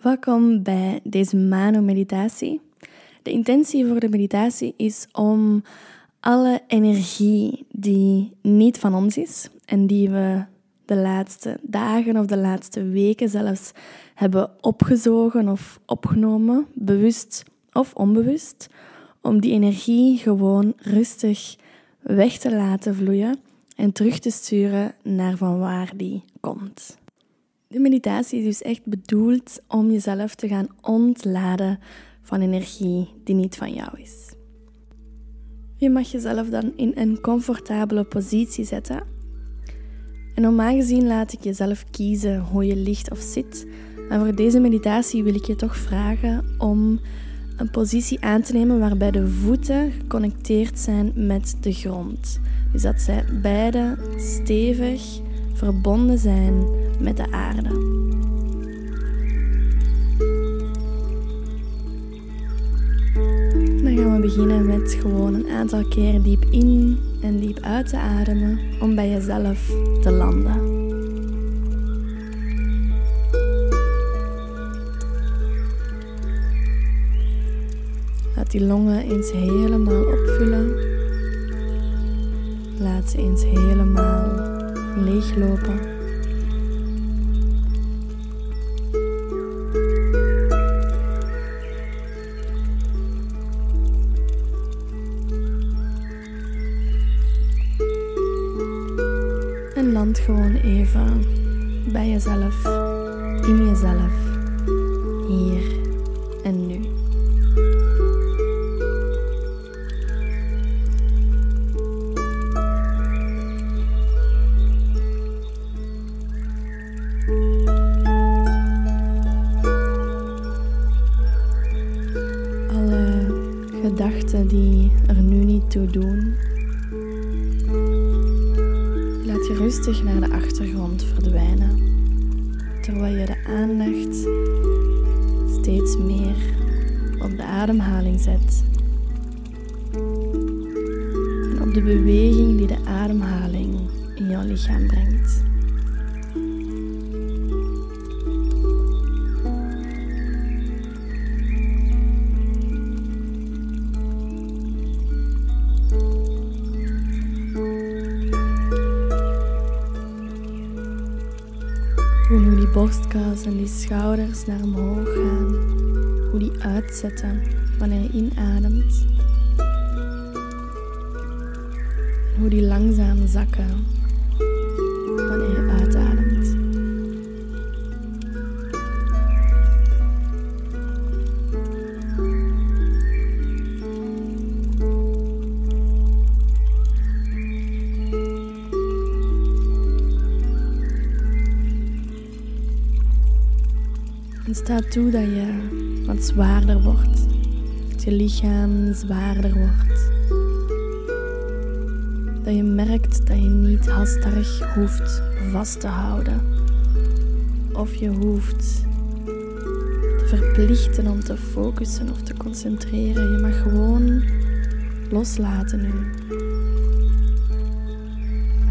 Welkom bij deze Mano-meditatie. De intentie voor de meditatie is om alle energie die niet van ons is en die we de laatste dagen of de laatste weken zelfs hebben opgezogen of opgenomen, bewust of onbewust, om die energie gewoon rustig weg te laten vloeien en terug te sturen naar van waar die komt. De meditatie is dus echt bedoeld om jezelf te gaan ontladen van energie die niet van jou is. Je mag jezelf dan in een comfortabele positie zetten. En normaal gezien laat ik jezelf kiezen hoe je ligt of zit. Maar voor deze meditatie wil ik je toch vragen om een positie aan te nemen waarbij de voeten geconnecteerd zijn met de grond. Dus dat zij beide stevig verbonden zijn met de aarde. Dan gaan we beginnen met gewoon een aantal keren diep in en diep uit te ademen om bij jezelf te landen. Laat die longen eens helemaal opvullen. Laat ze eens helemaal leeglopen. Ademhaling zet en op de beweging die de ademhaling in jouw lichaam brengt. Voel hoe die borstkas en die schouders naar omhoog gaan. Hoe die uitzetten wanneer je inademt. Hoe die langzaam zakken wanneer je uitademt. En sta toe dat je wat zwaarder wordt. Dat je lichaam zwaarder wordt. Dat je merkt dat je niet halstarrig hoeft vast te houden. Of je hoeft te verplichten om te focussen of te concentreren. Je mag gewoon loslaten nu.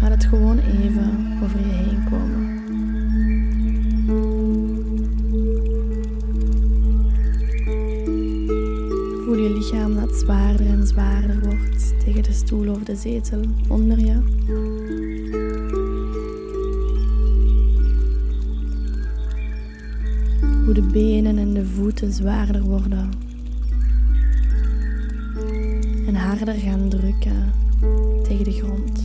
Laat het gewoon even over je heen komen. Zwaarder en zwaarder wordt tegen de stoel of de zetel onder je. Hoe de benen en de voeten zwaarder worden. En harder gaan drukken tegen de grond.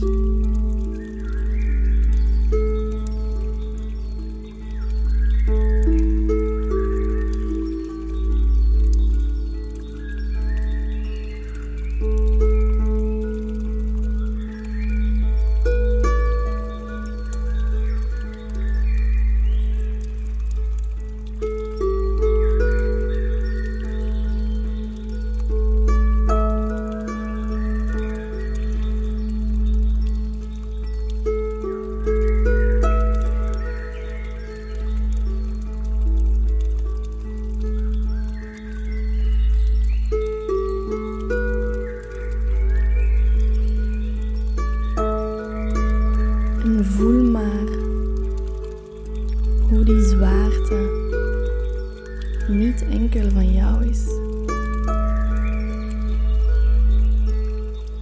Niet enkel van jou is.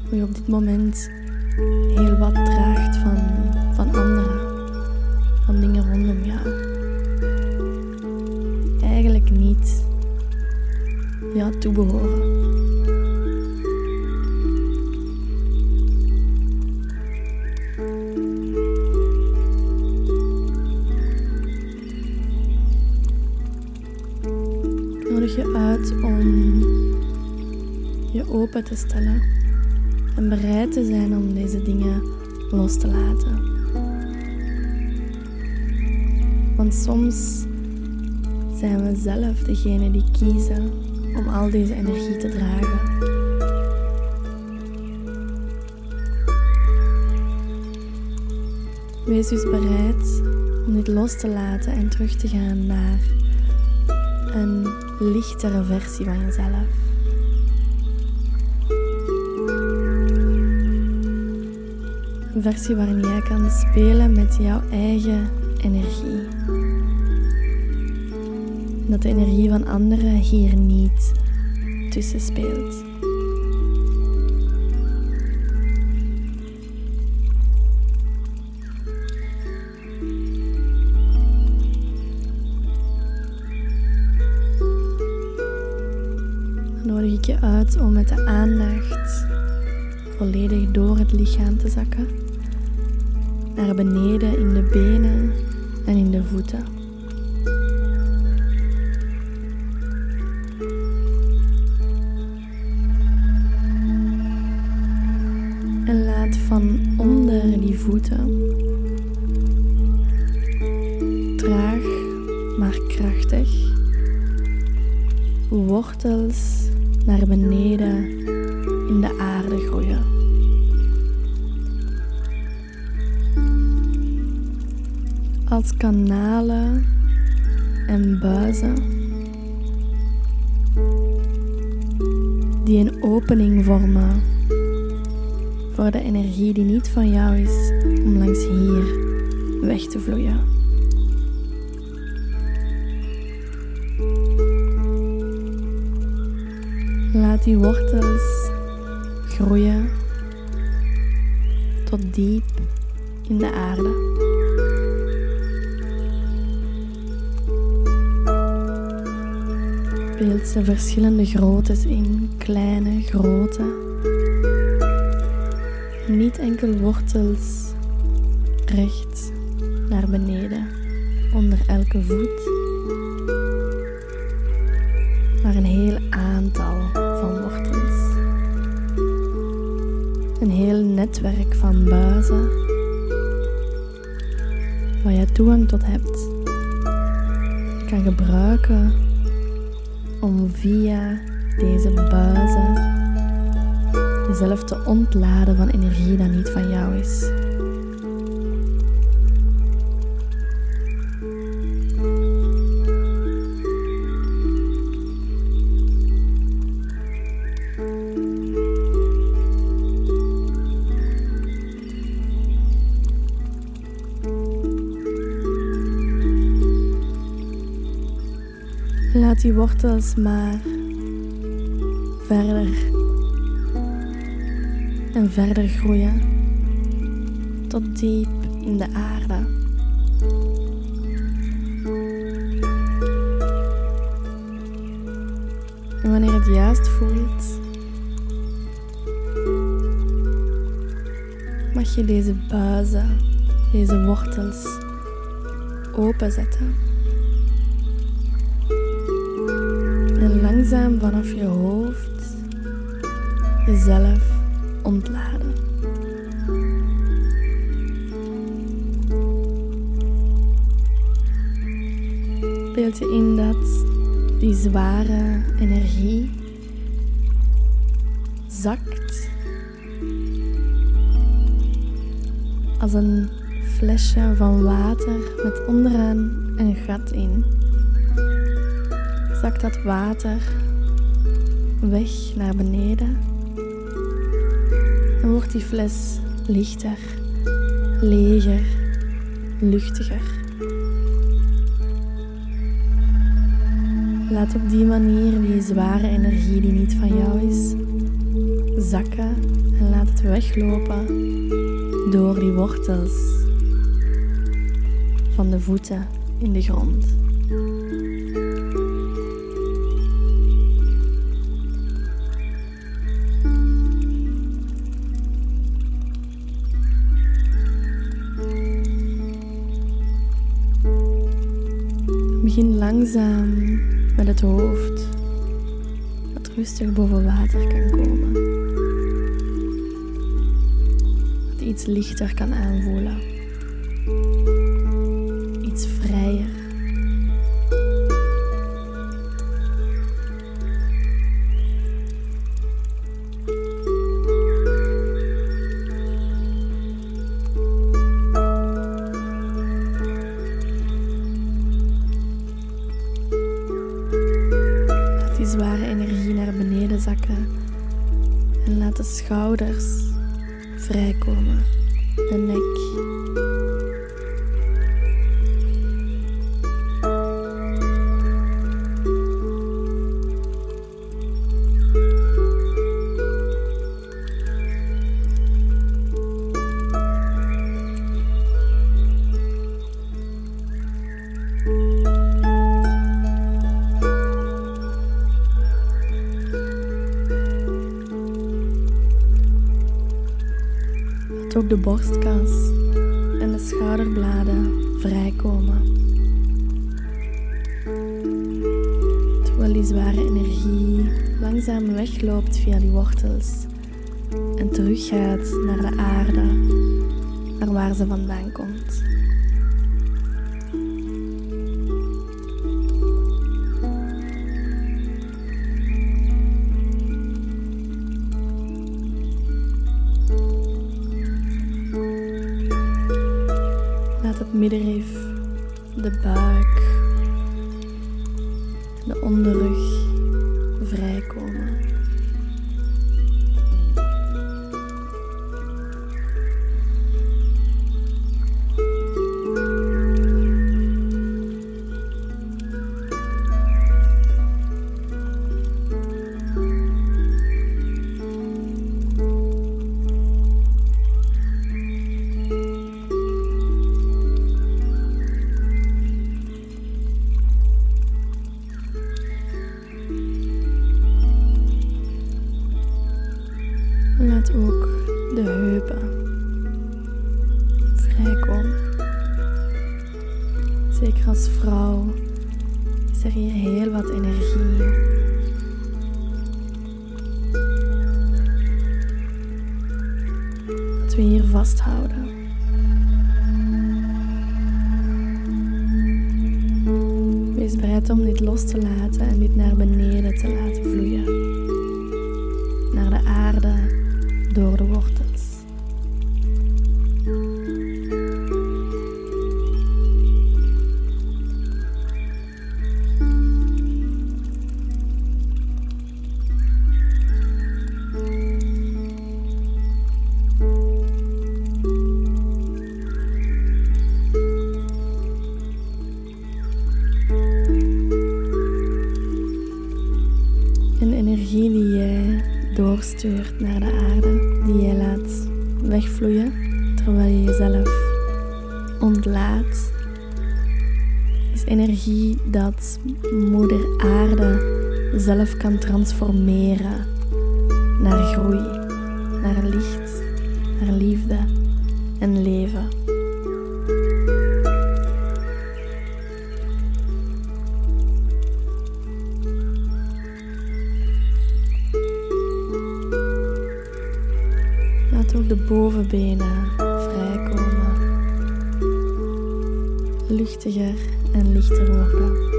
Hoe je op dit moment heel wat draagt van, van anderen, van dingen rondom jou. Eigenlijk niet jou toebehoren. Uit om je open te stellen en bereid te zijn om deze dingen los te laten. Want soms zijn we zelf degene die kiezen om al deze energie te dragen. Wees dus bereid om dit los te laten en terug te gaan naar een lichtere versie van jezelf. Een versie waarin jij kan spelen met jouw eigen energie. Dat de energie van anderen hier niet tussen speelt. Volledig door het lichaam te zakken. Naar beneden in de benen en in de voeten. En buizen die een opening vormen voor de energie die niet van jou is om langs hier weg te vloeien. Laat die wortels groeien tot diep in de aarde. Beeld ze verschillende groottes in, kleine, grote. Niet enkel wortels recht naar beneden onder elke voet, maar een heel aantal een heel netwerk van buizen waar je toegang tot hebt, kan gebruiken om via deze buizen jezelf te ontladen van energie dat niet van jou is. Die wortels maar verder en verder groeien tot diep in de aarde. En wanneer het juist voelt, mag je deze buizen, deze wortels openzetten. Langzaam vanaf je hoofd jezelf ontladen. Beeld je in dat die zware energie zakt als een flesje van water met onderaan een gat in zakt dat water weg naar beneden en wordt die fles lichter, leger, luchtiger. Laat op die manier die zware energie die niet van jou is, zakken en laat het weglopen door die wortels van de voeten in de grond. Langzaam met het hoofd, dat rustig boven water kan komen. Dat iets lichter kan aanvoelen. De borstkas en de schouderbladen vrijkomen. Terwijl die zware energie langzaam wegloopt via die wortels en teruggaat naar de aarde, naar waar ze vandaan komt. Middenrif, de buik, de onderrug en dit naar beneden te laten vloeien. Naar de aarde door de wortels. Wegvloeien terwijl je jezelf ontlaat, is energie dat Moeder Aarde zelf kan transformeren naar groei, naar licht, naar liefde en leven. Bovenbenen vrijkomen. Luchtiger en lichter worden.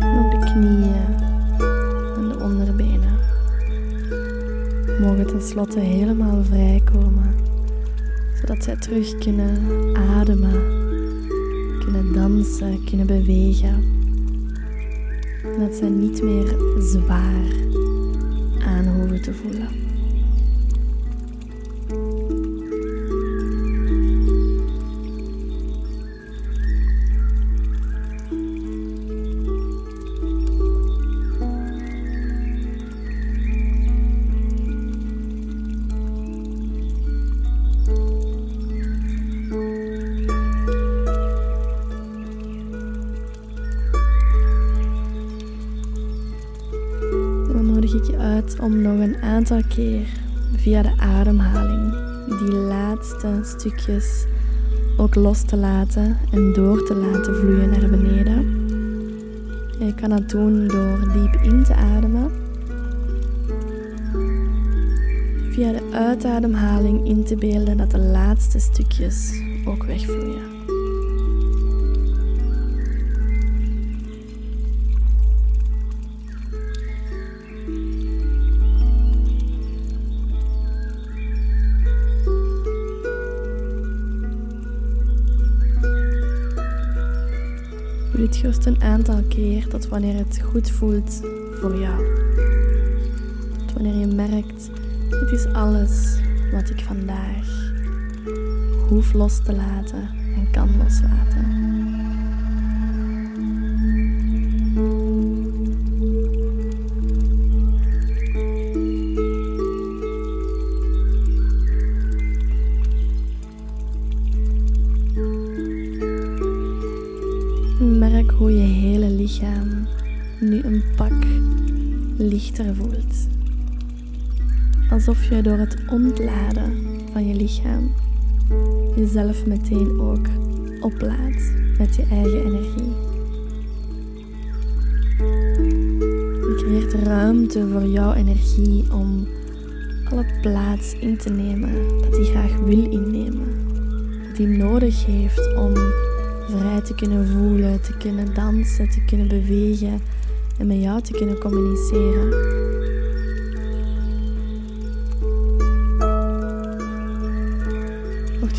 En ook de knieën en de onderbenen mogen tenslotte helemaal vrijkomen, zodat zij terug kunnen ademen kunnen bewegen. En dat ze niet meer zwaar aan hoeven te voelen. Om nog een aantal keer via de ademhaling die laatste stukjes ook los te laten en door te laten vloeien naar beneden. Je kan dat doen door diep in te ademen. Via de uitademhaling in te beelden dat de laatste stukjes ook wegvloeien. Gerust een aantal keer tot wanneer het goed voelt voor jou. Tot wanneer je merkt, dit is alles wat ik vandaag hoef los te laten en kan loslaten. Alsof je door het ontladen van je lichaam jezelf meteen ook oplaadt met je eigen energie. Je creëert ruimte voor jouw energie om alle plaats in te nemen dat hij graag wil innemen. Dat hij nodig heeft om vrij te kunnen voelen, te kunnen dansen, te kunnen bewegen en met jou te kunnen communiceren.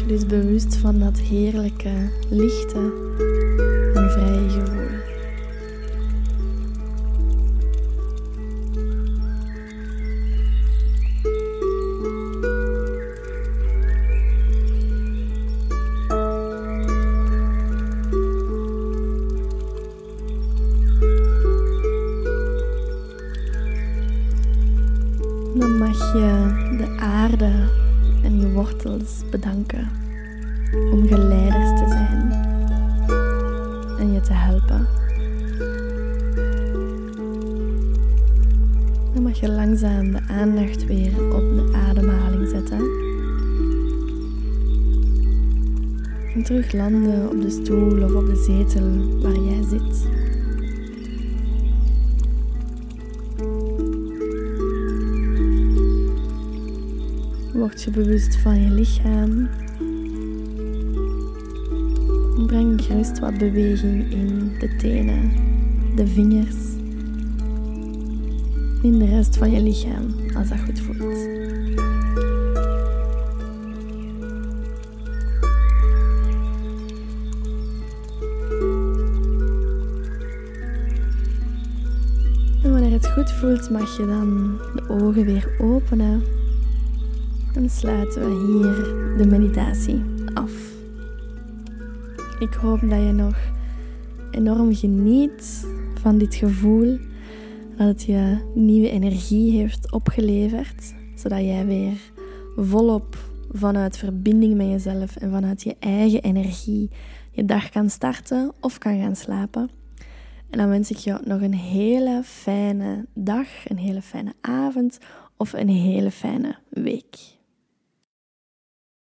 Dus bewust van dat heerlijke, lichte en vrije gevoel. Terug op de stoel of op de zetel waar jij zit. Word je bewust van je lichaam. Breng gerust wat beweging in de tenen, de vingers, in de rest van je lichaam, als dat goed voelt. Voelt, mag je dan de ogen weer openen. Dan sluiten we hier de meditatie af. Ik hoop dat je nog enorm geniet van dit gevoel. Dat het je nieuwe energie heeft opgeleverd. Zodat jij weer volop vanuit verbinding met jezelf en vanuit je eigen energie je dag kan starten of kan gaan slapen. En dan wens ik je nog een hele fijne dag, een hele fijne avond of een hele fijne week.